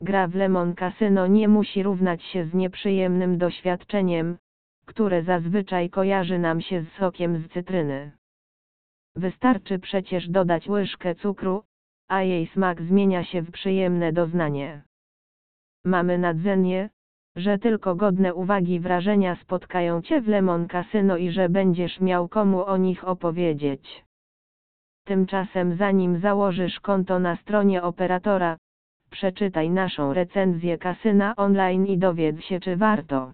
Gra w Lemon Casino nie musi równać się z nieprzyjemnym doświadczeniem, które zazwyczaj kojarzy nam się z sokiem z cytryny. Wystarczy przecież dodać łyżkę cukru, a jej smak zmienia się w przyjemne doznanie. Mamy nadzenie, że tylko godne uwagi wrażenia spotkają Cię w Lemon Casino i że będziesz miał komu o nich opowiedzieć. Tymczasem zanim założysz konto na stronie operatora, przeczytaj naszą recenzję kasyna online i dowiedz się czy warto.